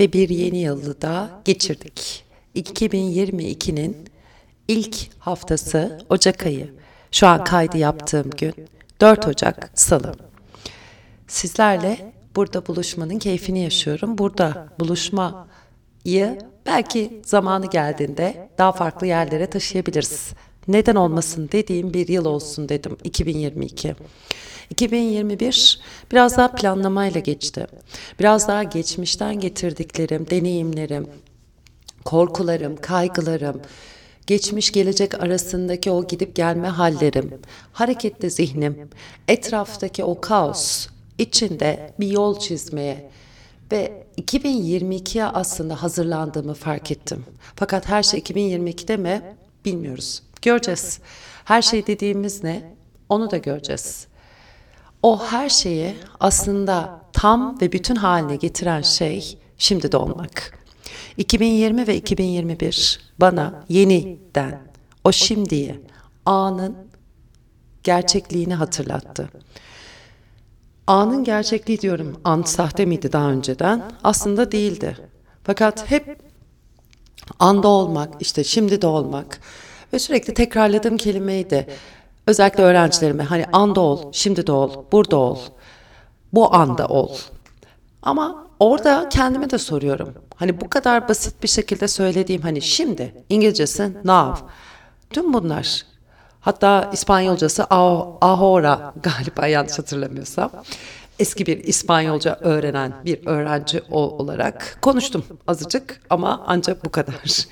ve bir yeni yılı da geçirdik. 2022'nin ilk haftası Ocak ayı. Şu an kaydı yaptığım gün 4 Ocak Salı. Sizlerle burada buluşmanın keyfini yaşıyorum. Burada buluşmayı belki zamanı geldiğinde daha farklı yerlere taşıyabiliriz. Neden olmasın dediğim bir yıl olsun dedim 2022. 2021 biraz daha planlamayla geçti. Biraz daha geçmişten getirdiklerim, deneyimlerim, korkularım, kaygılarım, geçmiş gelecek arasındaki o gidip gelme hallerim, hareketli zihnim, etraftaki o kaos içinde bir yol çizmeye ve 2022'ye aslında hazırlandığımı fark ettim. Fakat her şey 2022'de mi bilmiyoruz. Göreceğiz. Her şey dediğimiz ne? Onu da göreceğiz. O her şeyi aslında tam ve bütün haline getiren şey şimdi de olmak. 2020 ve 2021 bana yeniden o şimdiyi, anın gerçekliğini hatırlattı. Anın gerçekliği diyorum, an sahte miydi daha önceden? Aslında değildi. Fakat hep anda olmak, işte şimdi de olmak ve sürekli tekrarladığım kelimeydi. Özellikle öğrencilerime hani anda ol, şimdi de ol, burada ol, bu anda ol. Ama orada kendime de soruyorum. Hani bu kadar basit bir şekilde söylediğim hani şimdi İngilizcesi now. Tüm bunlar hatta İspanyolcası ahora galiba yanlış hatırlamıyorsam. Eski bir İspanyolca öğrenen bir öğrenci olarak konuştum azıcık ama ancak bu kadar.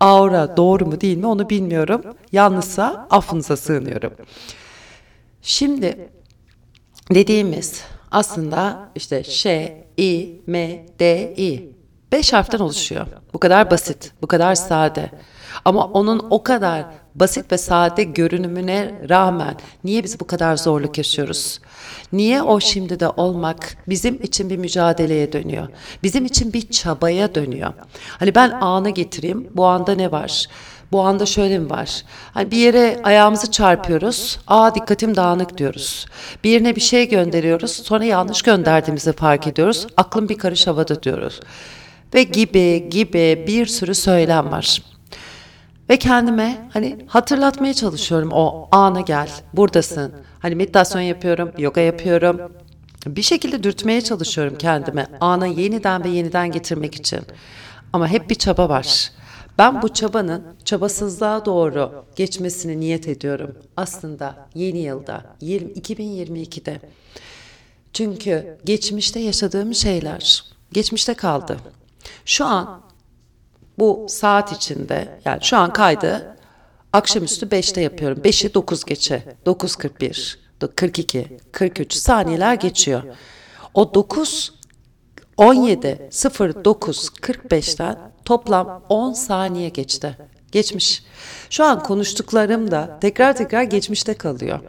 Aura doğru mu değil mi onu bilmiyorum. Yanlışsa affınıza sığınıyorum. Şimdi dediğimiz aslında işte Ş, İ, M, D, İ. Beş harften oluşuyor. Bu kadar basit, bu kadar sade. Ama onun o kadar basit ve sade görünümüne rağmen niye biz bu kadar zorluk yaşıyoruz? Niye o şimdi de olmak bizim için bir mücadeleye dönüyor? Bizim için bir çabaya dönüyor. Hani ben anı getireyim. Bu anda ne var? Bu anda şöyle mi var? Hani bir yere ayağımızı çarpıyoruz. Aa dikkatim dağınık diyoruz. Bir yerine bir şey gönderiyoruz. Sonra yanlış gönderdiğimizi fark ediyoruz. Aklım bir karış havada diyoruz. Ve gibi gibi bir sürü söylem var. Ve kendime hani hatırlatmaya çalışıyorum o ana gel, buradasın. Hani meditasyon yapıyorum, yoga yapıyorum. Bir şekilde dürtmeye çalışıyorum kendime ana yeniden ve yeniden getirmek için. Ama hep bir çaba var. Ben bu çabanın çabasızlığa doğru geçmesini niyet ediyorum. Aslında yeni yılda, 2022'de. Çünkü geçmişte yaşadığım şeyler geçmişte kaldı. Şu an bu saat içinde yani şu an kaydı akşamüstü 5'te yapıyorum. 5'i 9 geçe, 9.41, 42, 43 saniyeler geçiyor. O 9 17 09 45'ten toplam 10 saniye geçti. Geçmiş. Şu an konuştuklarım da tekrar tekrar geçmişte kalıyor.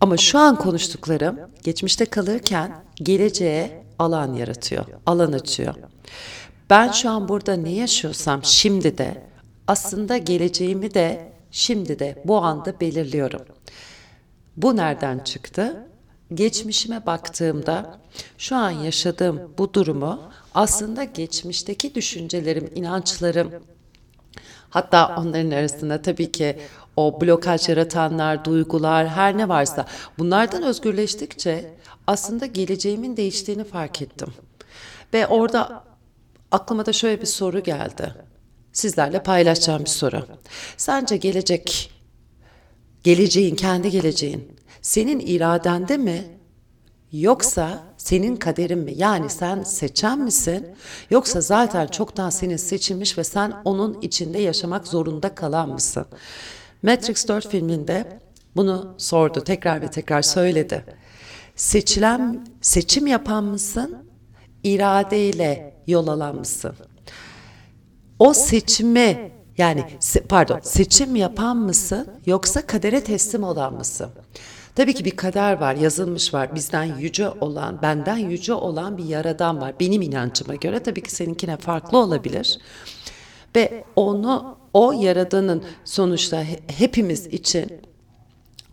Ama şu an konuştuklarım geçmişte kalırken geleceğe alan yaratıyor, alan açıyor. Ben şu an burada ne yaşıyorsam şimdi de aslında geleceğimi de şimdi de bu anda belirliyorum. Bu nereden çıktı? Geçmişime baktığımda şu an yaşadığım bu durumu aslında geçmişteki düşüncelerim, inançlarım hatta onların arasında tabii ki o blokaj yaratanlar, duygular, her ne varsa bunlardan özgürleştikçe aslında geleceğimin değiştiğini fark ettim. Ve orada aklıma da şöyle bir soru geldi. Sizlerle paylaşacağım bir soru. Sence gelecek, geleceğin, kendi geleceğin senin iradende mi yoksa senin kaderin mi? Yani sen seçen misin yoksa zaten çoktan senin seçilmiş ve sen onun içinde yaşamak zorunda kalan mısın? Matrix 4 filminde bunu sordu, tekrar ve tekrar söyledi. Seçilen, seçim yapan mısın? iradeyle yol alan mısın? O seçimi yani pardon seçim yapan mısın yoksa kadere teslim olan mısın? Tabii ki bir kader var, yazılmış var. Bizden yüce olan, benden yüce olan bir yaradan var. Benim inancıma göre tabii ki seninkine farklı olabilir. Ve onu o yaradanın sonuçta hepimiz için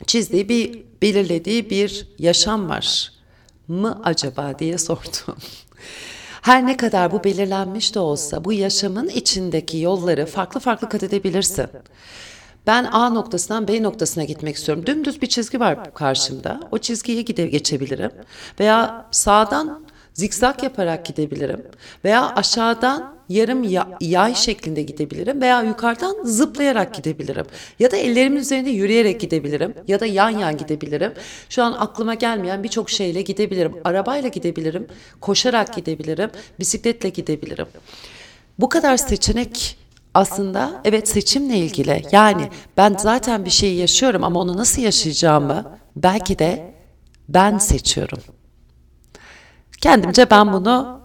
çizdiği bir belirlediği bir yaşam var mı acaba diye sordum. Her ne kadar bu belirlenmiş de olsa bu yaşamın içindeki yolları farklı farklı kat edebilirsin. Ben A noktasından B noktasına gitmek istiyorum. Dümdüz bir çizgi var karşımda. O çizgiye gide geçebilirim. Veya sağdan zikzak yaparak gidebilirim. Veya aşağıdan yarım yay şeklinde gidebilirim veya yukarıdan zıplayarak gidebilirim. Ya da ellerimin üzerinde yürüyerek gidebilirim ya da yan yan gidebilirim. Şu an aklıma gelmeyen birçok şeyle gidebilirim. Arabayla gidebilirim, koşarak gidebilirim, bisikletle gidebilirim. Bu kadar seçenek aslında evet seçimle ilgili. Yani ben zaten bir şeyi yaşıyorum ama onu nasıl yaşayacağımı belki de ben seçiyorum. Kendimce ben bunu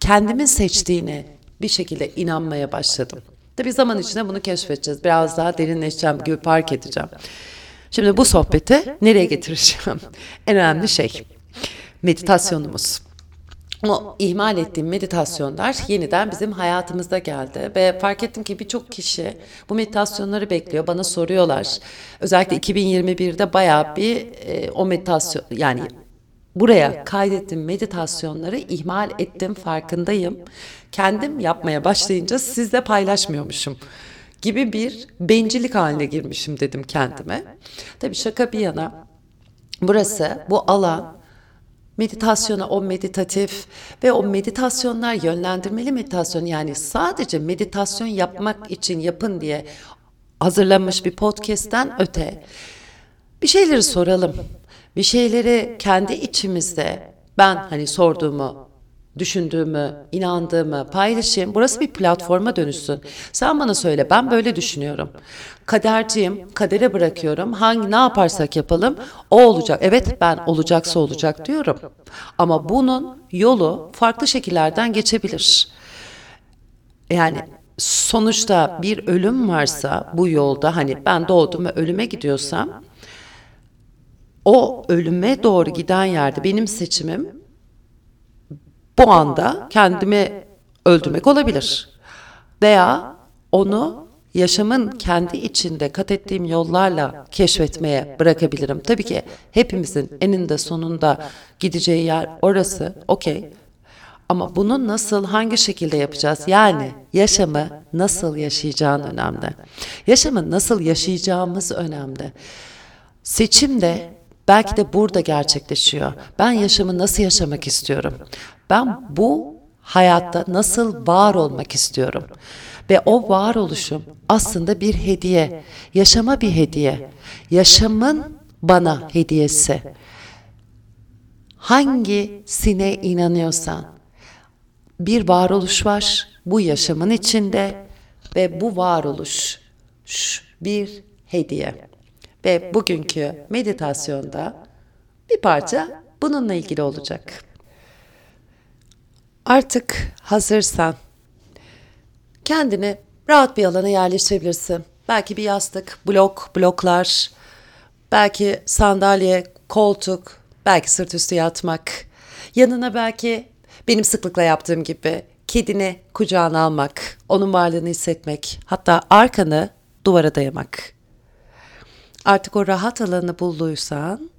kendimin seçtiğini bir şekilde inanmaya başladım. Tabii zaman içinde bunu keşfedeceğiz. Biraz daha derinleşeceğim gibi fark edeceğim. Şimdi bu sohbeti nereye getireceğim? en önemli şey meditasyonumuz. O ihmal ettiğim meditasyonlar yeniden bizim hayatımızda geldi ve fark ettim ki birçok kişi bu meditasyonları bekliyor. Bana soruyorlar. Özellikle 2021'de bayağı bir e, o meditasyon yani buraya kaydettim meditasyonları ihmal ettim farkındayım. Kendim yapmaya başlayınca sizle paylaşmıyormuşum gibi bir bencillik haline girmişim dedim kendime. Tabii şaka bir yana burası bu alan meditasyona o meditatif ve o meditasyonlar yönlendirmeli meditasyon. yani sadece meditasyon yapmak için yapın diye hazırlanmış bir podcast'ten öte. bir şeyleri soralım bir şeyleri kendi içimizde ben hani sorduğumu, düşündüğümü, inandığımı paylaşayım. Burası bir platforma dönüşsün. Sen bana söyle ben böyle düşünüyorum. Kaderciyim, kadere bırakıyorum. Hangi ne yaparsak yapalım o olacak. Evet ben olacaksa olacak diyorum. Ama bunun yolu farklı şekillerden geçebilir. Yani sonuçta bir ölüm varsa bu yolda hani ben doğdum ve ölüme gidiyorsam o ölüme doğru giden yerde benim seçimim bu anda kendimi öldürmek olabilir. Veya onu yaşamın kendi içinde kat ettiğim yollarla keşfetmeye bırakabilirim. Tabii ki hepimizin eninde sonunda gideceği yer orası. Okey. Ama bunu nasıl, hangi şekilde yapacağız? Yani yaşamı nasıl yaşayacağın önemli. Yaşamı nasıl yaşayacağımız önemli. Seçim de Belki de burada gerçekleşiyor. Ben yaşamı nasıl yaşamak istiyorum? Ben bu hayatta nasıl var olmak istiyorum? Ve o varoluşum aslında bir hediye. Yaşama bir hediye. Yaşamın bana hediyesi. Hangisine inanıyorsan bir varoluş var bu yaşamın içinde ve bu varoluş bir hediye. Ve bugünkü meditasyonda bir parça bununla ilgili olacak. Artık hazırsan kendini rahat bir alana yerleştirebilirsin. Belki bir yastık, blok, bloklar, belki sandalye, koltuk, belki sırt üstü yatmak. Yanına belki benim sıklıkla yaptığım gibi kedini kucağına almak, onun varlığını hissetmek, hatta arkanı duvara dayamak. Artık o rahat alanı bulduysan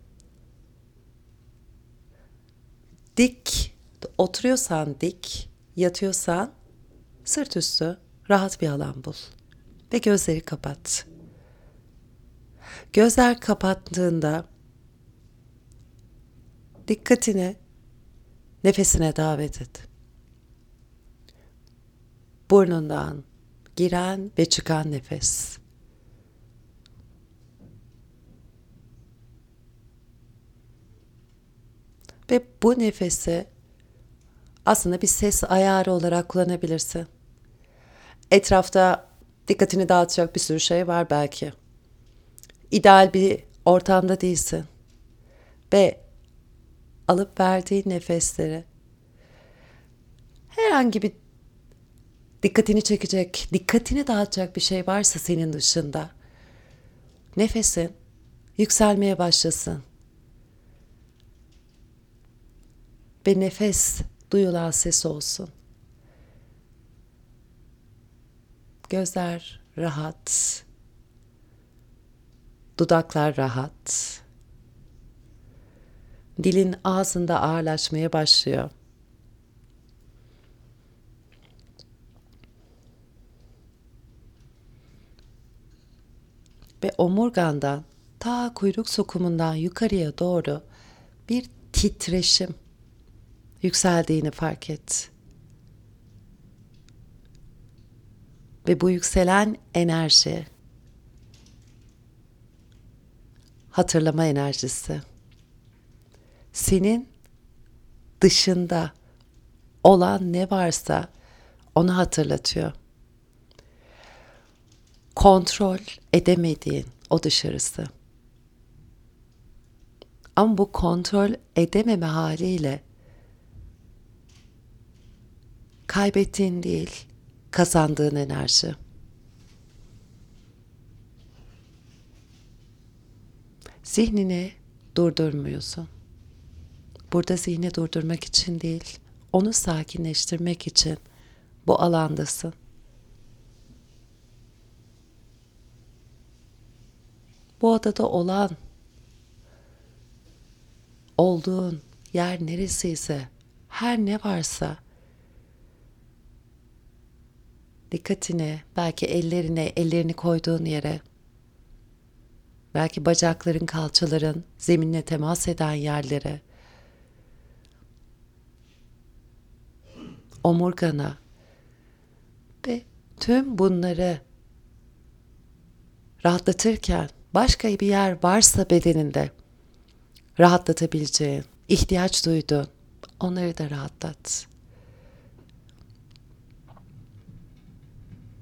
dik oturuyorsan dik, yatıyorsan sırt üstü rahat bir alan bul ve gözleri kapat. Gözler kapattığında dikkatini nefesine davet et. Burnundan giren ve çıkan nefes. Ve bu nefesi aslında bir ses ayarı olarak kullanabilirsin. Etrafta dikkatini dağıtacak bir sürü şey var belki. İdeal bir ortamda değilsin. Ve alıp verdiğin nefesleri herhangi bir dikkatini çekecek, dikkatini dağıtacak bir şey varsa senin dışında nefesin yükselmeye başlasın. ve nefes duyulan ses olsun. Gözler rahat. Dudaklar rahat. Dilin ağzında ağırlaşmaya başlıyor. Ve omurgandan ta kuyruk sokumundan yukarıya doğru bir titreşim yükseldiğini fark et. Ve bu yükselen enerji hatırlama enerjisi. Senin dışında olan ne varsa onu hatırlatıyor. Kontrol edemediğin o dışarısı. Ama bu kontrol edememe haliyle kaybettiğin değil, kazandığın enerji. Zihnini durdurmuyorsun. Burada zihni durdurmak için değil, onu sakinleştirmek için bu alandasın. Bu odada olan olduğun yer neresiyse, her ne varsa dikkatini belki ellerine, ellerini koyduğun yere belki bacakların, kalçaların zeminle temas eden yerlere omurgana ve tüm bunları rahatlatırken başka bir yer varsa bedeninde rahatlatabileceğin, ihtiyaç duyduğun onları da rahatlat.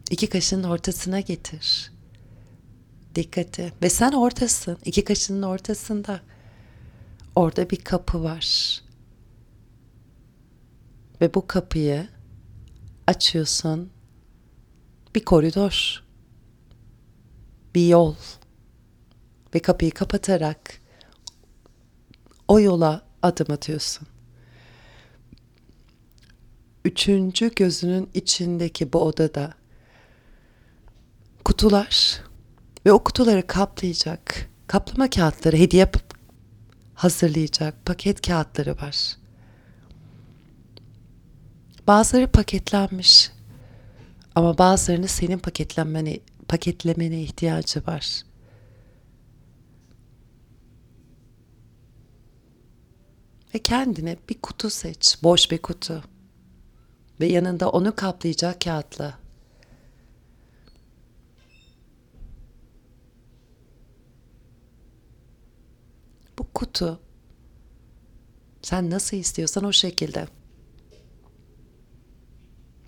İki kaşının ortasına getir. Dikkati. Ve sen ortasın. İki kaşının ortasında. Orada bir kapı var. Ve bu kapıyı açıyorsun. Bir koridor. Bir yol. Ve kapıyı kapatarak o yola adım atıyorsun. Üçüncü gözünün içindeki bu odada kutular ve o kutuları kaplayacak kaplama kağıtları hediye hazırlayacak paket kağıtları var. Bazıları paketlenmiş ama bazılarını senin paketlenmene, paketlemene ihtiyacı var. Ve kendine bir kutu seç, boş bir kutu. Ve yanında onu kaplayacak kağıtla. Bu kutu sen nasıl istiyorsan o şekilde.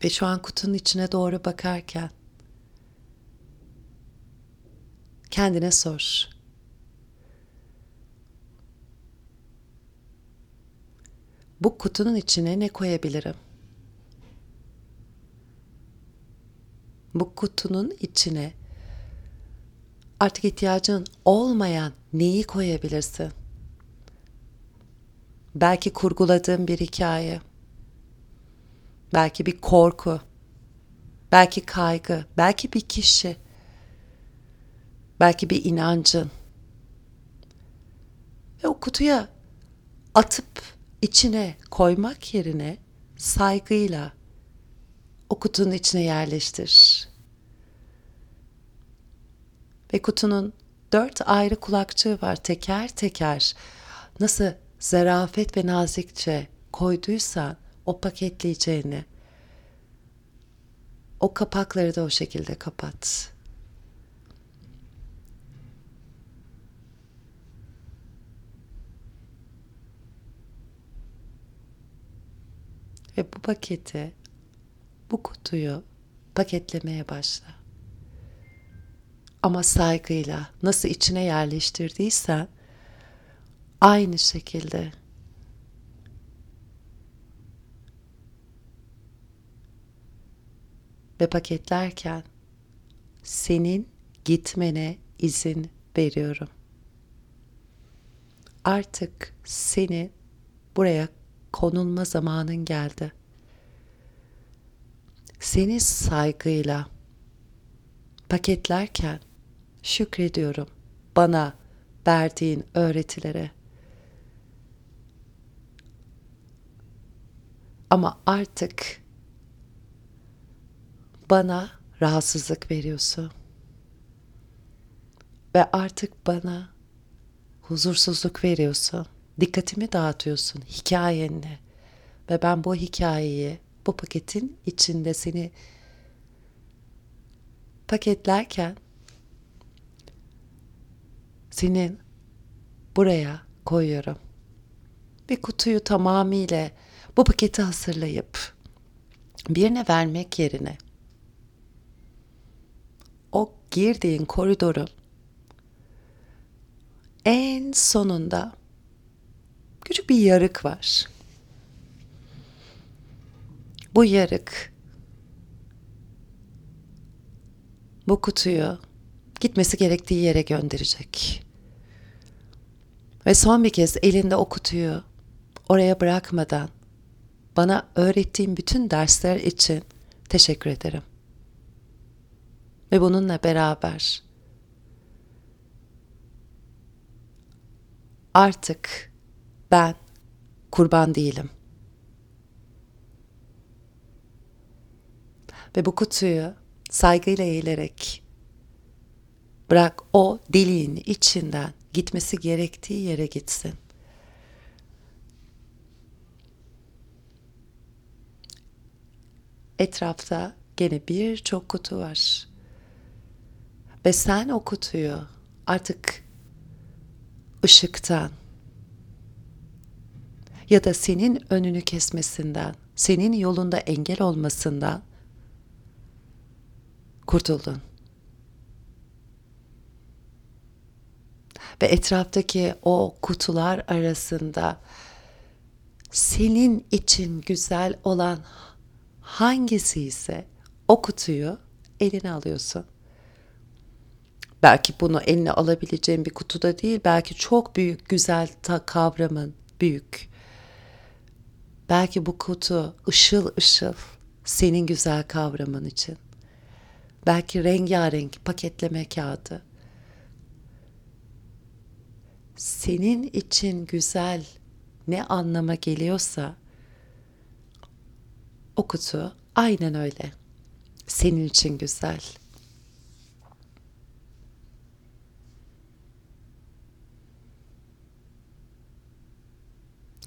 Ve şu an kutunun içine doğru bakarken kendine sor. Bu kutunun içine ne koyabilirim? Bu kutunun içine artık ihtiyacın olmayan neyi koyabilirsin? Belki kurguladığın bir hikaye. Belki bir korku. Belki kaygı, belki bir kişi. Belki bir inancın. Ve o kutuya atıp içine koymak yerine saygıyla o kutunun içine yerleştir. Ve kutunun dört ayrı kulakçığı var teker teker. Nasıl zarafet ve nazikçe koyduysan o paketleyeceğini o kapakları da o şekilde kapat. Ve bu paketi, bu kutuyu paketlemeye başla. Ama saygıyla nasıl içine yerleştirdiysen aynı şekilde ve paketlerken senin gitmene izin veriyorum. Artık seni buraya konulma zamanın geldi. Seni saygıyla paketlerken şükrediyorum bana verdiğin öğretilere. Ama artık bana rahatsızlık veriyorsun. Ve artık bana huzursuzluk veriyorsun. Dikkatimi dağıtıyorsun hikayenle. Ve ben bu hikayeyi bu paketin içinde seni paketlerken senin buraya koyuyorum. Bir kutuyu tamamıyla bu paketi hazırlayıp birine vermek yerine o girdiğin koridorun en sonunda küçük bir yarık var. Bu yarık bu kutuyu gitmesi gerektiği yere gönderecek. Ve son bir kez elinde o kutuyu oraya bırakmadan bana öğrettiğin bütün dersler için teşekkür ederim. Ve bununla beraber artık ben kurban değilim. Ve bu kutuyu saygıyla eğilerek bırak o deliğin içinden gitmesi gerektiği yere gitsin. Etrafta gene birçok kutu var. Ve sen o kutuyu artık ışıktan ya da senin önünü kesmesinden, senin yolunda engel olmasından kurtuldun. Ve etraftaki o kutular arasında senin için güzel olan hangisi ise o kutuyu eline alıyorsun. Belki bunu eline alabileceğin bir kutuda değil, belki çok büyük, güzel ta kavramın büyük. Belki bu kutu ışıl ışıl senin güzel kavramın için. Belki rengarenk paketleme kağıdı. Senin için güzel ne anlama geliyorsa o kutu aynen öyle. Senin için güzel.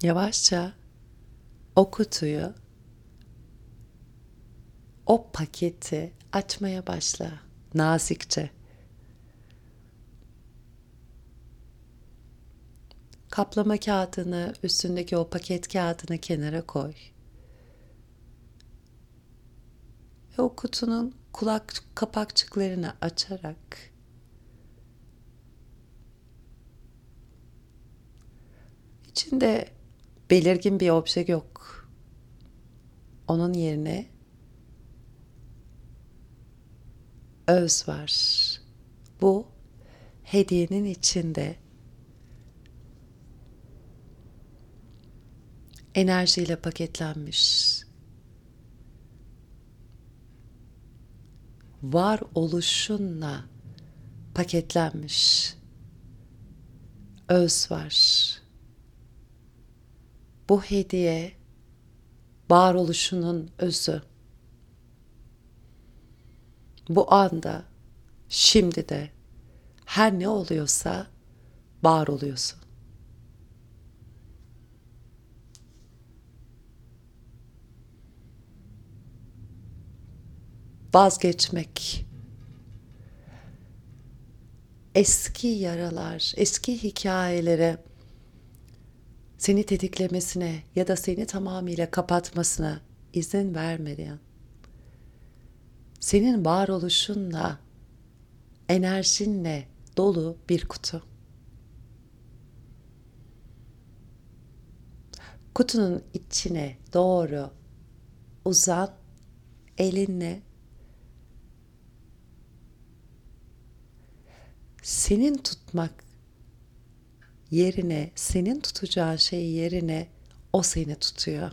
Yavaşça o kutuyu o paketi açmaya başla nazikçe. Kaplama kağıdını üstündeki o paket kağıdını kenara koy. Ve o kutunun kulak kapakçıklarını açarak içinde belirgin bir obje yok. Onun yerine öz var. Bu hediyenin içinde enerjiyle paketlenmiş. Var oluşunla paketlenmiş. Öz var. Bu hediye varoluşunun özü. Bu anda, şimdi de her ne oluyorsa var oluyorsun. Vazgeçmek. Eski yaralar, eski hikayelere seni tetiklemesine ya da seni tamamıyla kapatmasına izin vermeden senin varoluşunla, enerjinle dolu bir kutu. Kutunun içine doğru uzan elinle senin tutmak yerine, senin tutacağın şey yerine o seni tutuyor.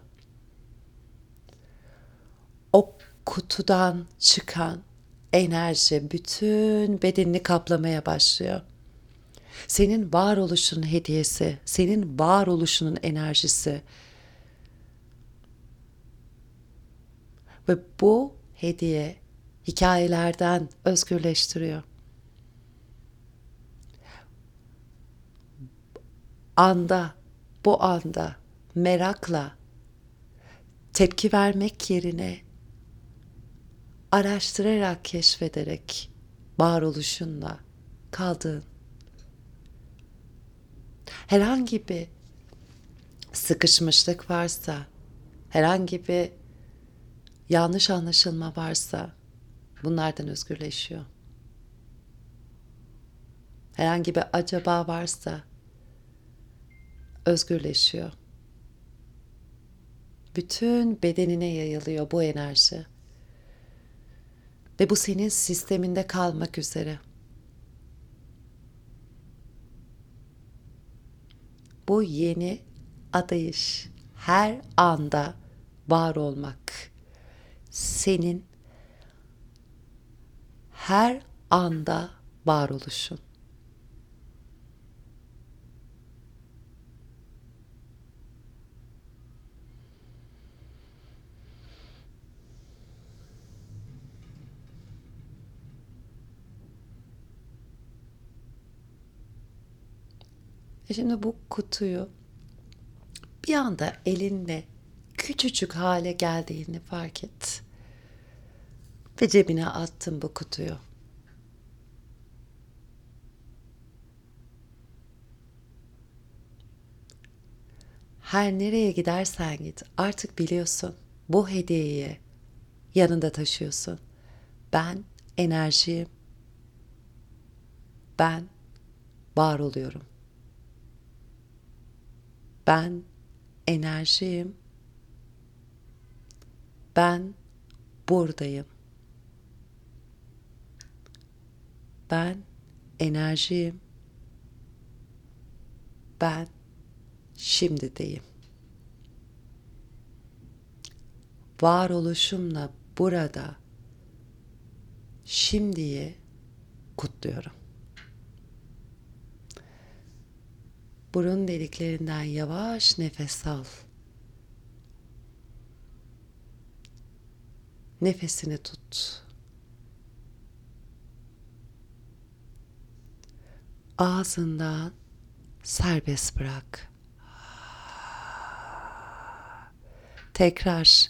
O kutudan çıkan enerji bütün bedenini kaplamaya başlıyor. Senin varoluşunun hediyesi, senin varoluşunun enerjisi. Ve bu hediye hikayelerden özgürleştiriyor. Anda, bu anda merakla tepki vermek yerine araştırarak, keşfederek varoluşunla kaldığın herhangi bir sıkışmışlık varsa, herhangi bir yanlış anlaşılma varsa bunlardan özgürleşiyor. Herhangi bir acaba varsa özgürleşiyor. Bütün bedenine yayılıyor bu enerji. Ve bu senin sisteminde kalmak üzere. Bu yeni adayış her anda var olmak senin her anda varoluşun. E şimdi bu kutuyu bir anda elinle küçücük hale geldiğini fark et. Ve cebine attın bu kutuyu. Her nereye gidersen git artık biliyorsun bu hediyeyi yanında taşıyorsun. Ben enerjiyim. Ben var oluyorum. Ben enerjiyim. Ben buradayım. Ben enerjiyim. Ben şimdideyim. Varoluşumla burada şimdiyi kutluyorum. Burun deliklerinden yavaş nefes al. Nefesini tut. Ağzından serbest bırak. Tekrar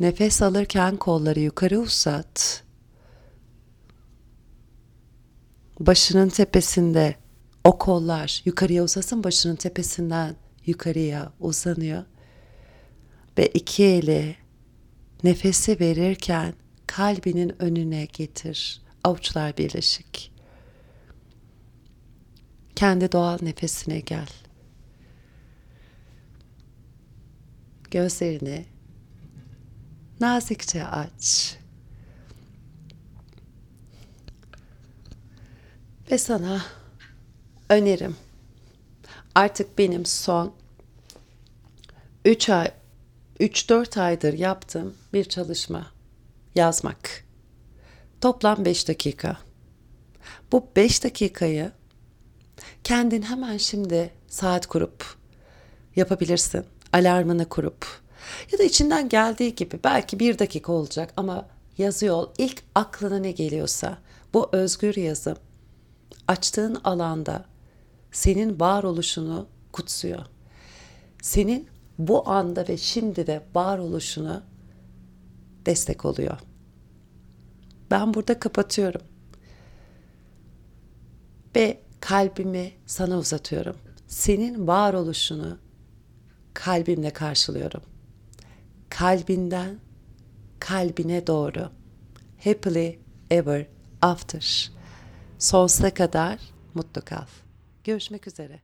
nefes alırken kolları yukarı uzat. Başının tepesinde o kollar yukarıya uzasın başının tepesinden yukarıya uzanıyor. Ve iki eli nefesi verirken kalbinin önüne getir. Avuçlar birleşik. Kendi doğal nefesine gel. Gözlerini nazikçe aç. Ve sana önerim. Artık benim son 3 ay 3-4 aydır yaptığım bir çalışma yazmak. Toplam 5 dakika. Bu 5 dakikayı kendin hemen şimdi saat kurup yapabilirsin. Alarmını kurup ya da içinden geldiği gibi belki bir dakika olacak ama yazıyor ilk aklına ne geliyorsa bu özgür yazım açtığın alanda senin varoluşunu kutsuyor. Senin bu anda ve şimdi de varoluşuna destek oluyor. Ben burada kapatıyorum. Ve kalbimi sana uzatıyorum. Senin varoluşunu kalbimle karşılıyorum. Kalbinden kalbine doğru. Happily ever after. Sonsuza kadar mutlu kal. Görüşmek üzere.